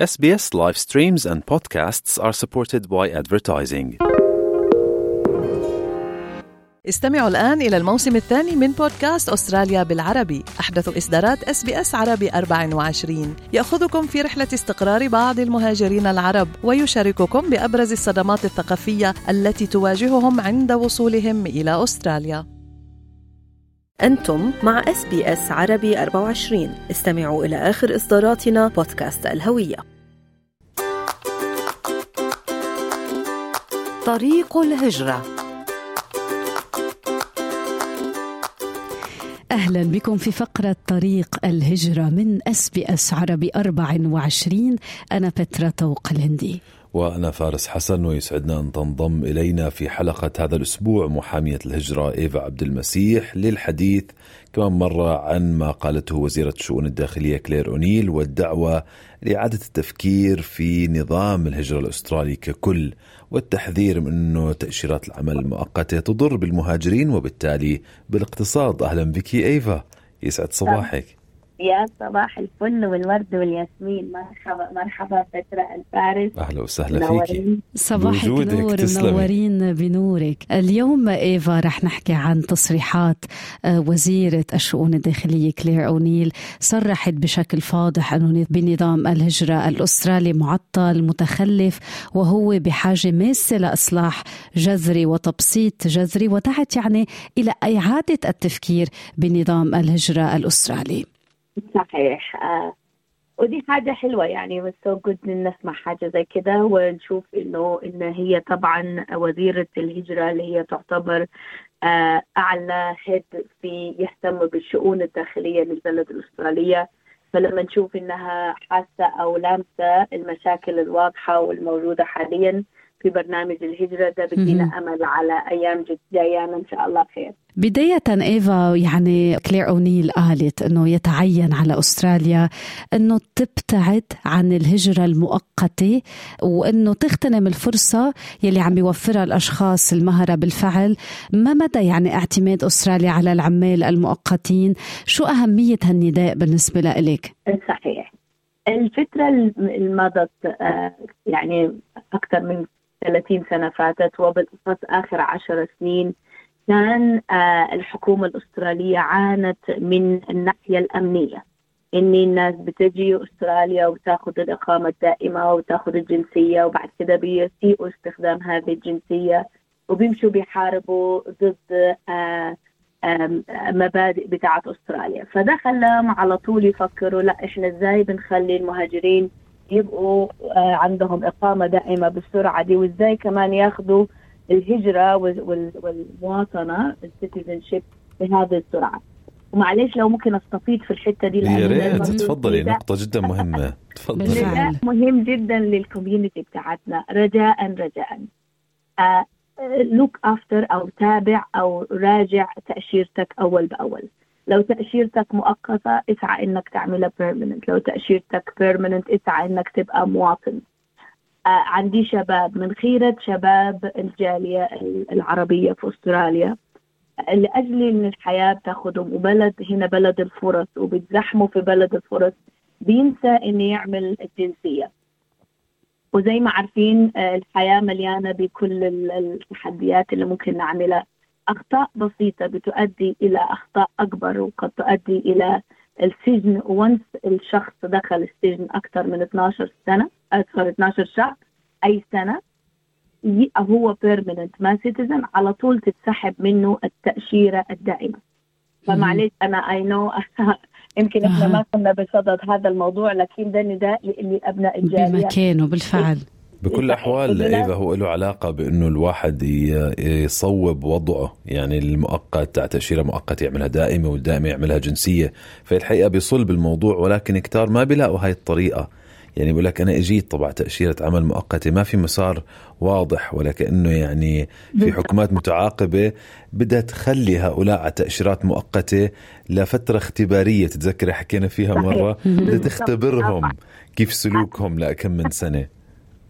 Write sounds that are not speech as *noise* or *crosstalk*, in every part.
SBS live streams and podcasts are supported by advertising. استمعوا الآن إلى الموسم الثاني من بودكاست أستراليا بالعربي. أحدث إصدارات SBS عربي 24 يأخذكم في رحلة استقرار بعض المهاجرين العرب ويشارككم بأبرز الصدمات الثقافية التي تواجههم عند وصولهم إلى أستراليا. أنتم مع SBS عربي 24 استمعوا إلى آخر إصداراتنا بودكاست الهوية. طريق الهجرة. أهلا بكم في فقرة طريق الهجرة من SBS عربي 24 أنا بترا طوق الهندي وأنا فارس حسن ويسعدنا أن تنضم إلينا في حلقة هذا الأسبوع محامية الهجرة إيفا عبد المسيح للحديث كمان مرة عن ما قالته وزيرة الشؤون الداخلية كلير أونيل والدعوة لإعادة التفكير في نظام الهجرة الأسترالي ككل والتحذير من أنه تأشيرات العمل المؤقتة تضر بالمهاجرين وبالتالي بالاقتصاد. أهلا بك إيفا يسعد صباحك. يا صباح الفل والورد والياسمين. مرحبا مرحبا فترة الفارس. أهلا وسهلا فيك صباح النور. منورين بنورك. اليوم إيفا رح نحكي عن تصريحات آه، وزيرة الشؤون الداخلية كلير أونيل صرحت بشكل فاضح أنه بنظام الهجرة الأسترالي معطل متخلف وهو بحاجة ماسة لإصلاح جذري وتبسيط جذري ودعت يعني إلى إعادة التفكير بنظام الهجرة الأسترالي. صحيح آه. ودي حاجة حلوة يعني سو جود إن نسمع حاجة زي كده ونشوف إنه إن هي طبعا وزيرة الهجرة اللي هي تعتبر آه أعلى head في يهتم بالشؤون الداخلية للبلد الأسترالية فلما نشوف إنها حاسة أو لامسة المشاكل الواضحة والموجودة حاليا في برنامج الهجرة ده بدينا. أمل على أيام جاية لنا إن شاء الله خير بداية إيفا يعني كلير أونيل قالت أنه يتعين على أستراليا أنه تبتعد عن الهجرة المؤقتة وأنه تغتنم الفرصة يلي عم يوفرها الأشخاص المهرة بالفعل ما مدى يعني اعتماد أستراليا على العمال المؤقتين شو أهمية هالنداء بالنسبة لإلك؟ صحيح الفترة اللي مضت آه، يعني أكثر من 30 سنة فاتت وبالأخص آخر عشر سنين كان آه، الحكومة الأسترالية عانت من الناحية الأمنية. إن الناس بتجي أستراليا وتاخذ الإقامة الدائمة وتاخذ الجنسية وبعد كده بيسيئوا استخدام هذه الجنسية وبيمشوا بيحاربوا ضد آه، مبادئ بتاعت أستراليا. فده خلاهم على طول يفكروا لا إحنا إزاي بنخلي المهاجرين يبقوا آه، عندهم إقامة دائمة بالسرعه دي وإزاي كمان ياخذوا الهجرة وال- وال- والمواطنة ال citizenship بهذه السرعة. ومعلش لو ممكن استفيض في الحتة دي يا ريت تفضلي نقطة جدا مهمة. تفضلي. مهم جدا لل community بتاعتنا رجاء رجاء. look after أو تابع أو راجع تأشيرتك أول بأول. لو تأشيرتك مؤقتة اسعى إنك تعملها permanent لو تأشيرتك permanent اسعى إنك تبقى مواطن. آه عندي شباب من خيرة شباب الجالية العربية في أستراليا. لأجل أن الحياة بتاخدهم وبلد هنا بلد الفرص وبيتزحموا في بلد الفرص بينسى أنه يعمل الجنسية. وزي ما عارفين آه، الحياة مليانة بكل ال- التحديات اللي ممكن نعملها. أخطاء بسيطة بتؤدي إلى أخطاء أكبر وقد تؤدي إلى السجن و once الشخص دخل السجن أكثر من 12 سنة أكثر 12 شهر أي سنة هو permanent مش citizen على طول تتسحب منه التأشيرة الدائمة. فمعلش أنا I know *laughs* يمكن إحنا ما كنا بصدد هذا الموضوع لكن ده نداء ل- لأبناء الجالية. بمكانه بالفعل. بكل الأحوال البلاد- إيفا هو له علاقة بأنه الواحد يصوب وضعه يعني المؤقت تاع تأشيرة مؤقتة يعملها دائمة والدائمة يعملها جنسية فالحقيقة بيصل بالموضوع ولكن كتار ما بيلاقوا هاي الطريقة يعني بقول لك أنا إجيت طبعا تأشيرة عمل مؤقتة ما في مسار واضح ولا كأنه يعني في. حكومات متعاقبة بدها تخلي هؤلاء على تأشيرات مؤقتة لفترة اختبارية تتذكري حكينا فيها. مرة بدها. تختبرهم. كيف سلوكهم لكم من سنة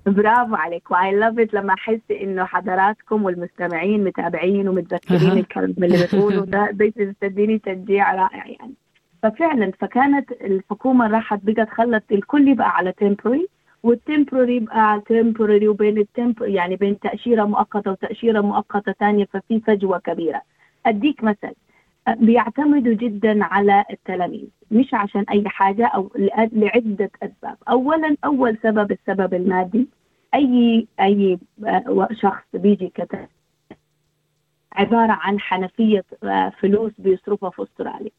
برافو عليك. و I love it لما أحس إنه حضراتكم والمستمعين متابعين ومتذكرين. الكلام اللي بتقوله ده *laughs* ده تديني تشجيع رائع يعني. ففعلا فكانت الحكومة راحت بقت خلت الكل يبقى على temporary وال temporary بقى temporary وبين ال temp يعني بين تأشيرة مؤقتة وتأشيرة مؤقتة ثانية ففي فجوة كبيرة. أديك مثل. بيعتمدوا جدا على التلاميذ مش عشان أي حاجة أو لعدة أسباب. اولا أول سبب السبب المادي. أي أي شخص بيجي كتب عبارة عن حنفية فلوس بيصرفها في أستراليا.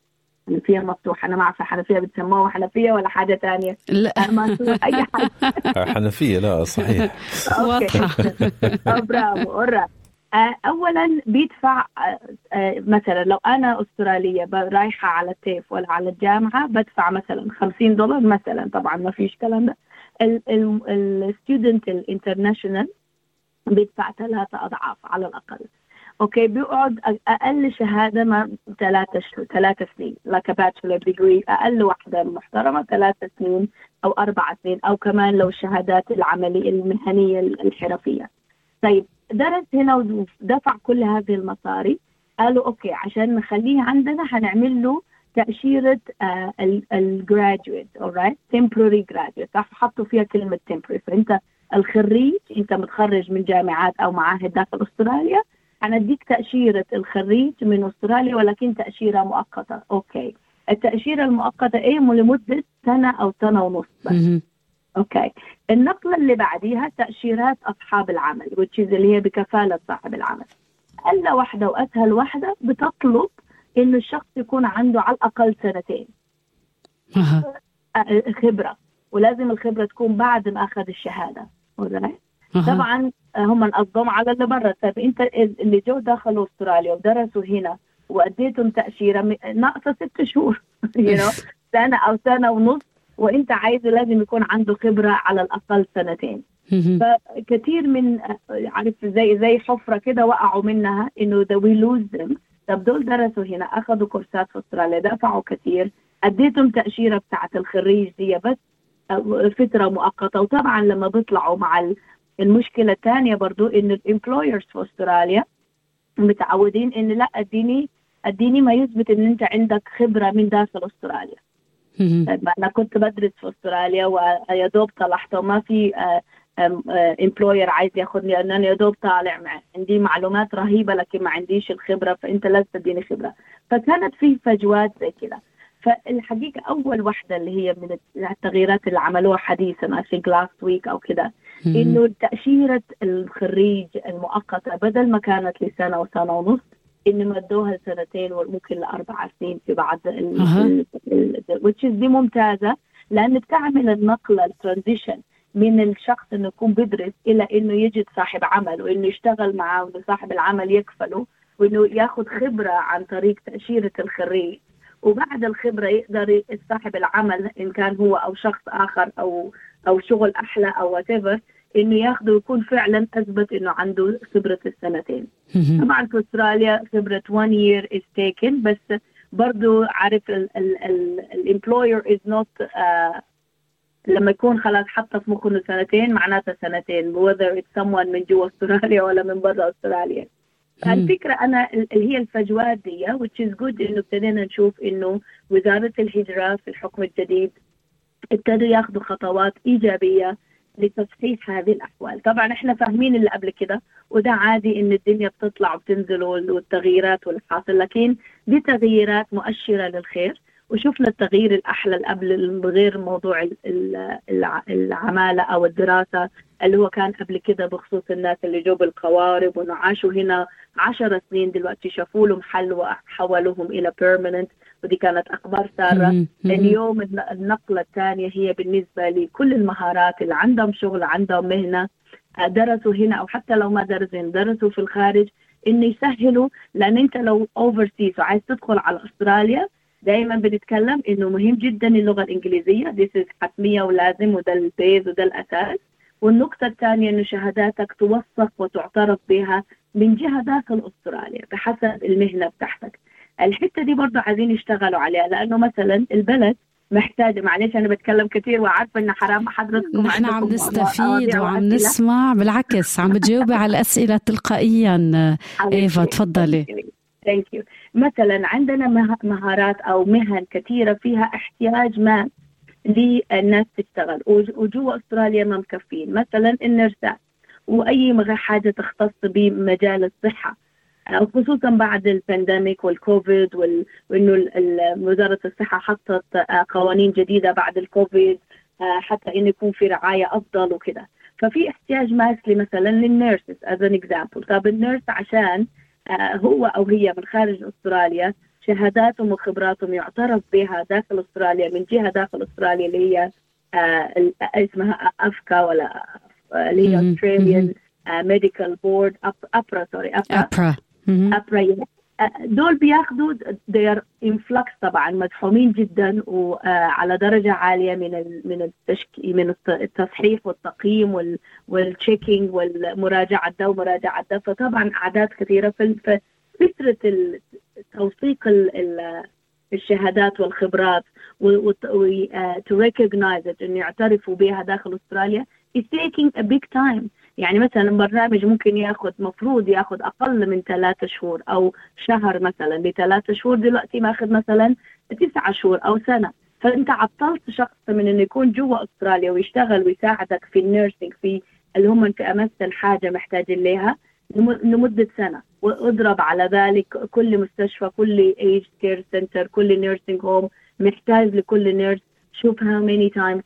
حنفية مفتوحة أنا ما أعرف الحنفيه بتسموها حنفية ولا حاجة ثانية لا. ما أي حاجة. *laughs* حنفية لا صحيح. *laughs* واضحة. *laughs* برافو اولا بيدفع مثلا لو أنا أسترالية رايحة على التيف ولا على الجامعة بدفع مثلا 50 دولار مثلا. طبعا ما فيش كلام ده. ال student ال international بيدفع ثلاثة أضعاف على الأقل. okay بيقعد أقل شهادة ما ثلاثة ثلاثة سنين like bachelor degree أقل واحدة محترمة ثلاثة سنين أو أربع سنين أو كمان لو الشهادات العملية المهنية الحرفية. طيب درس هنا ودفع كل هذه المصاري. قالوا okay عشان نخليه عندنا هنعمل له تأشيرة ال graduate alright temporary graduate. صح حطوا فيها كلمة temporary. فأنت الخريج أنت متخرج من جامعات أو معاهد داخل أستراليا هنديك تأشيرة الخريج من أستراليا ولكن تأشيرة مؤقتة. okay. التأشيرة المؤقتة إيه؟ لمدة سنة أو سنة ونص بس. okay. النقلة اللي بعديها تأشيرات أصحاب العمل which اللي هي بكفالة صاحب العمل. أقل واحدة وأسهل واحدة بتطلب إنه الشخص يكون عنده على الأقل سنتين. خبرة. ولازم الخبرة تكون بعد ما أخذ الشهادة. طبعا هم نقضهم على اللي برا. طيب أنت اللي جو دخلوا أستراليا ودرسوا هنا وأديتهم تأشيرة ناقصة ست شهور. *laughs* *laughs* سنة أو سنة ونص وانت عايزه لازم يكون عنده خبرة على الأقل سنتين. فكثير من عارف زي زي حفرة كده وقعوا منها إنه the wayلوز طب دول درسوا هنا أخذوا كورسات في أستراليا دفعوا كثير أديتهم تأشيرة بتاعت الخريج دي بس فترة مؤقتة. وطبعا لما بيطلعوا مع المشكلة الثانية برضو انه ال employers في أستراليا متعودين انه لأ اديني اديني ما يثبت إن أنت عندك خبرة من داخل أستراليا. أنا كنت بدرس في أستراليا ويا دوب طلعت وما في employer عايز ياخذني لأن أنا يا دوب طالع مع عندي معلومات رهيبة لكن ما عنديش الخبرة فأنت لازم تديني خبرة. فكانت في فجوات زي كذا فالحقيقة أول واحدة اللي هي من التغييرات اللي عملوها حديثا في last week أو كده إنه تأشيرة الخريج المؤقتة بدل ما كانت لسنة وسنة ونص إنه مدوها لسنتين وممكن لأربع سنين في بعض which دي ممتازة لأن بتعمل النقله ال transition من الشخص إنه يكون بيدرس إلى إنه يجد صاحب عمل وإنه يشتغل معاه وإنه صاحب العمل يكفله وإنه ياخذ خبرة عن طريق تأشيرة الخريج. وبعد الخبرة يقدر صاحب العمل إن كان هو أو شخص آخر أو أو شغل أحلى أو what إنه ياخذه ويكون فعلا أثبت إنه عنده خبرة السنتين. طبعا في أستراليا خبرة 1 year is taken بس برضه عارف ال employer is not لما يكون خلاص حاطه في مخه إنه سنتين معناتها سنتين whether it's someone من جوا أستراليا ولا من برا أستراليا. الفكرة أنا اللي هي الفجوات دي which is good إنه ابتدينا نشوف إنه وزارة الهجرة في الحكم الجديد ابتدوا ياخذوا خطوات إيجابية لتصحيح هذه الأحوال، طبعا إحنا فاهمين اللي قبل كده وده عادي إن الدنيا بتطلع وبتنزل والتغييرات والحاصل لكن دي تغييرات مؤشرة للخير. وشفنا التغيير الأحلى اللي قبل غير موضوع العمالة أو الدراسة اللي هو كان قبل كده بخصوص الناس اللي جو بالقوارب وإنه عاشوا هنا عشر سنين دلوقتي شافوا لهم حل وحولوهم إلى بيرمننت ودي كانت أخبار سارة. اليوم النقلة الثانية هي بالنسبة لكل المهارات اللي عندهم شغل عندهم مهنة درسوا هنا أو حتى لو ما درسوا درسوا في الخارج إنه يسهلوا. لأن أنت لو overseas وعايز تدخل على أستراليا دائما بنتكلم إنه مهم جدا اللغة الإنجليزية. دي حتميه ولازم وده ال base وده الأساس. والنقطة الثانية إنه شهاداتك توثق وتعترف بها من جهة داخل استراليا بحسب المهنة بتاعتك. الحتة دي برضه عايزين يشتغلوا عليها لأنه مثلا البلد محتاجة معلش أنا بتكلم كثير وعارفة إن حرام حضرتكم نحن عم نستفيد وعم نسمع بالعكس عم بتجاوبي على الأسئلة تلقائيا. إيفا تفضلي. thank you مثلا عندنا مهارات أو مهن كثيرة فيها احتياج ما للناس تشتغل. وجوا أستراليا ما مكفين. مثلا النرسات وأي حاجة تختص بمجال الصحة. خصوصا بعد ال pandemic والكوفيد وإنه وزارة الصحة حطت قوانين جديدة بعد الكوفيد حتى انه يكون في رعاية أفضل وكذا. ففي احتياج ماسلي مثلا للنيرسز از ان اكزامبل طب النيرس عشان هو أو هي من خارج أستراليا شهاداتهم وخبراتهم يعترف بها داخل أستراليا من جهة داخل أستراليا اللي هي اسمها أفكا ولا اللي هي Australian ميديكال بورد أبرا سوري أبرا. أبرا. دول بياخذوا are influx طبعا مدحومين جدا وعلى درجة عالية من من من التصحيح والتقييم والتشيكينج والمراجعة ده ومراجعة ده. فطبعا أعداد كثيرة. ففكره توثيق الشهادات والخبرات و to recognize it إنه يعترفوا بها داخل أستراليا is taking a big time. يعني مثلا برنامج ممكن ياخذ مفروض ياخذ أقل من ثلاثة شهور أو شهر مثلا. بثلاثة شهور دلوقتي ماخذ مثلا تسعة شهور أو سنة. فأنت عطلت شخص من إنه يكون جوا أستراليا ويشتغل ويساعدك في ال nursing في اللي هم في امس الحاجة محتاجين لها لمدة سنة. واضرب على ذلك كل مستشفى كل aged care centre كل nursing home محتاج لكل nurse شوف how many times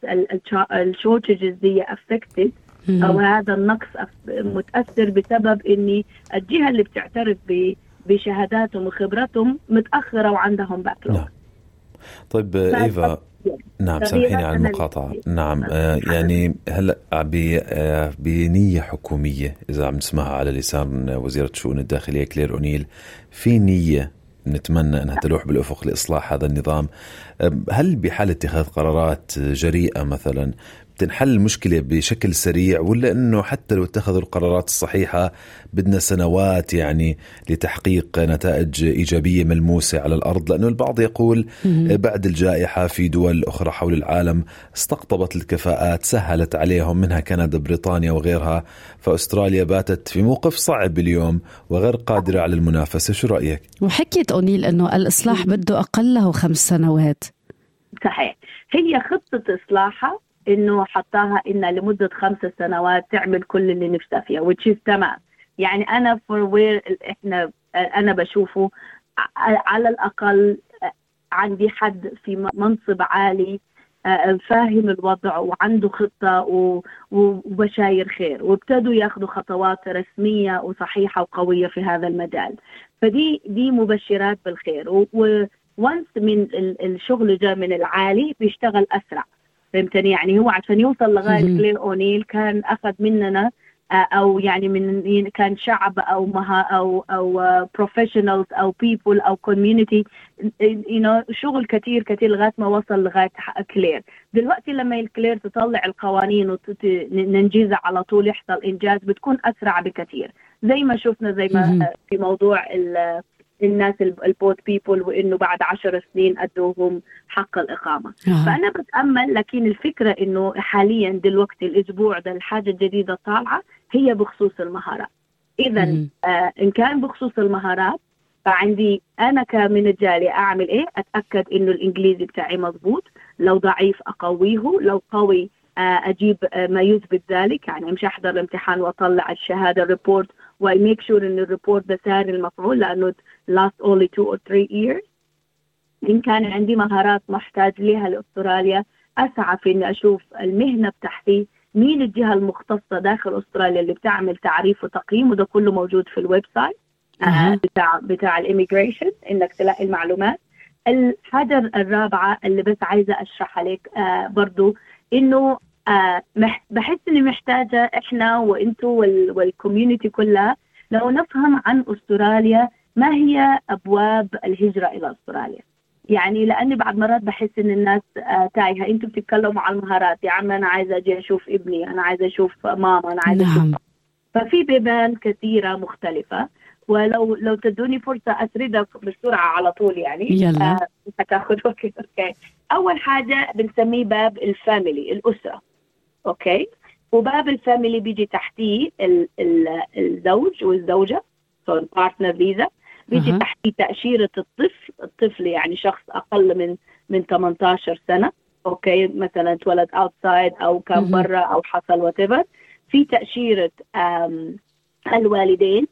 ال shortages دي affected أو هذا النقص متأثر بسبب إني الجهة اللي بتعترف بشهاداتهم وخبراتهم متأخرة وعندهم backlog نعم. طيب إيفا نعم سامحيني على المقاطعة. نعم آه يعني هلأ آه بنية حكومية إذا عم نسمعها على لسان وزيرة الشؤون الداخلية كلير أونيل في نية نتمنى أنها تلوح بالأفق لإصلاح هذا النظام. هل بحال اتخاذ قرارات جريئة مثلا تنحل المشكلة بشكل سريع ولا أنه حتى لو اتخذوا القرارات الصحيحة بدنا سنوات يعني لتحقيق نتائج إيجابية ملموسة على الأرض؟ لأنه البعض يقول بعد الجائحة في دول أخرى حول العالم استقطبت الكفاءات سهلت عليهم منها كندا بريطانيا وغيرها فأستراليا باتت في موقف صعب اليوم وغير قادرة على المنافسة. شو رأيك؟ وحكيت أونيل أنه الإصلاح بده أقل له خمس سنوات. صحيح. هي خطة إصلاحها إنه حطاها انها لمدة خمس سنوات تعمل كل اللي نفسها فيها is تمام. يعني أنا for where إحنا أنا بشوفه على الأقل عندي حد في منصب عالي فاهم الوضع وعنده خطة وبشاير خير. وابتدوا ياخذوا خطوات رسمية وصحيحة وقوية في هذا المجال. فدي دي مبشرات بالخير. و once من الشغل جاء من العالي بيشتغل أسرع. فهمتني؟ يعني هو عشان يوصل لغاية كلير أونيل كان أخذ مننا أو يعني من كان شعب أو مها أو أو professionals أو people أو community you شغل كثير كثير لغاية ما وصل لغاية كلير. دلوقتي لما الكلير تطلع القوانين وننجزها على طول يحصل إنجاز بتكون أسرع بكثير. زي ما شفنا زي ما في موضوع الناس ال boat people وإنه بعد عشر سنين أدوهم حق الإقامة. آه. فأنا بتأمل لكن الفكرة إنه حاليا دلوقتي الأسبوع ده الحاجة الجديدة طالعة هي بخصوص المهارات. اذا آه إن كان بخصوص المهارات فعندي أنا كمن الجالية أعمل إيه؟ أتأكد إنه الإنجليزي بتاعي مضبوط لو ضعيف أقويه لو قوي أجيب ما يثبت ذلك. يعني امشي أحضر الامتحان وأطلع الشهادة report و I make sure إن ال report ده ساري المفعول لأنه last only two or three years إن كان عندي مهارات محتاج لها لأستراليا أسعى في إني أشوف المهنة بتاعتي مين الجهة المختصة داخل أستراليا اللي بتعمل تعريف وتقييم وده كله موجود في ال website أه. بتاع بتاع ال immigration إنك تلاقي المعلومات الحاجة الرابعة اللي بس عايزة أشرحها لك آه برضو إنه آه بحس إني محتاجة إحنا وأنتم وال community كلها لو نفهم عن أستراليا ما هي أبواب الهجرة إلى أستراليا. يعني لأني بعض مرات بحس إن الناس آه تايهة. أنتم بتتكلموا عن المهارات. يا عم أنا عايزة أجي أشوف ابني أنا عايزة أشوف ماما أنا عايزة نعم. أشوف ففي بيبان كثيرة مختلفة. ولو لو تدوني فرصة اسردها بسرعة على طول يعني. يلا. آه وقت. أوكي. أول حاجة بنسميه باب ال family الأسرة. okay. وباب ال family بيجي تحتيه الزوج والزوجة so ال partner visa بيجي أه. تحتيه تأشيرة الطفل. الطفل يعني شخص أقل من من 18 سنة. okay مثلا اتولد outside أو كان. برا أو حصل وات في تأشيرة الوالدين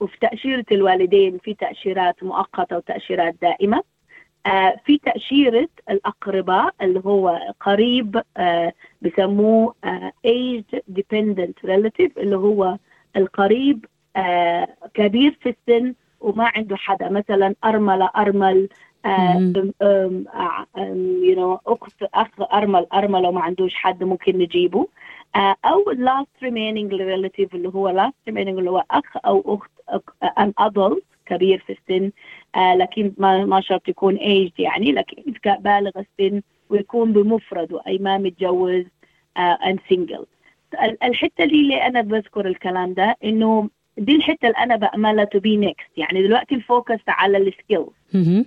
وفي تأشيرة الوالدين في تأشيرات مؤقتة وتأشيرات دائمة. في تأشيرة الأقرباء اللي هو قريب آه، بسموه آه، age dependent relative اللي هو القريب آه، كبير في السن وما عنده حدا. مثلا أرملة أرمل آه،. أم- أم- آه، أم، أخت أخ أرمل أرملة وما عندوش حد ممكن نجيبه. آه، أو last remaining relative اللي هو last remaining اللي هو أخ أو أخت an adult كبير في السن. آه لكن ما ما شرط يكون ايج يعني لكن بالغ السن ويكون بمفرده أي ما متجوز and single الحتة دي اللي أنا بذكر الكلام ده إنه دي الحتة اللي أنا باملها to be next يعني دلوقتي ال focus على ال skills.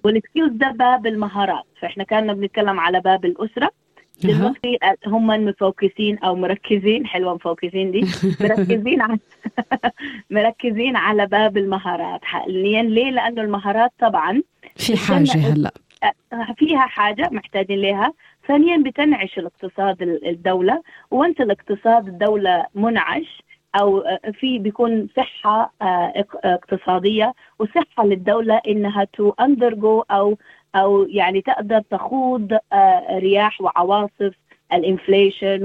وال skills ده باب المهارات فإحنا كنا بنتكلم على باب الأسرة. دلوقتي هم مفوكسين أو مركزين حلوة مفوكسين دي *laughs* مركزين على *laughs* مركزين على باب المهارات. حاليا ليه؟ لأنه المهارات طبعا في حاجة هلأ. فيها حاجة محتاجين لها ثانيا بتنعش الاقتصاد ال- الدولة. وانت الاقتصاد الدولة منعش أو في بيكون صحة إق- اقتصادية وصحة للدولة إنها to undergo أو أو يعني تقدر تخوض آه، رياح وعواصف ال inflation.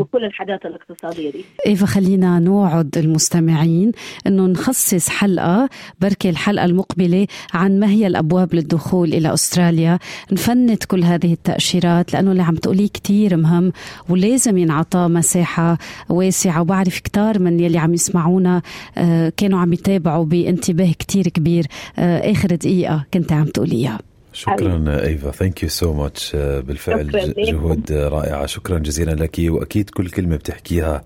وكل الحاجات الاقتصادية دي. ايفا خلينا نوعد المستمعين إنه نخصص حلقة بركي الحلقة المقبلة عن ما هي الأبواب للدخول إلى أستراليا. نفند كل هذه التأشيرات لأنه اللي عم تقوليه كتير مهم ولازم ينعطى مساحة واسعة. وبعرف كتار من يلي عم يسمعونا آه، كانوا عم يتابعوا بانتباه كتير كبير. آه، آخر دقيقة كنت عم تقوليها. شكرا إيفا. thank you so much بالفعل. جهود رائعة. شكرا جزيلا لك وأكيد كل كلمة بتحكيها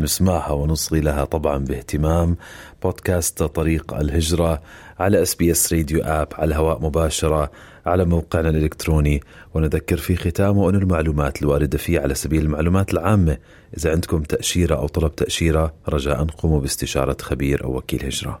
نسمعها ونصغي لها طبعا باهتمام. بودكاست طريق الهجرة على SBS Radio app على الهواء مباشرة على موقعنا الإلكتروني. ونذكر في ختامه أن المعلومات الواردة فيه على سبيل المعلومات العامة. إذا عندكم تأشيرة أو طلب تأشيرة رجاء قوموا باستشارة خبير أو وكيل هجرة.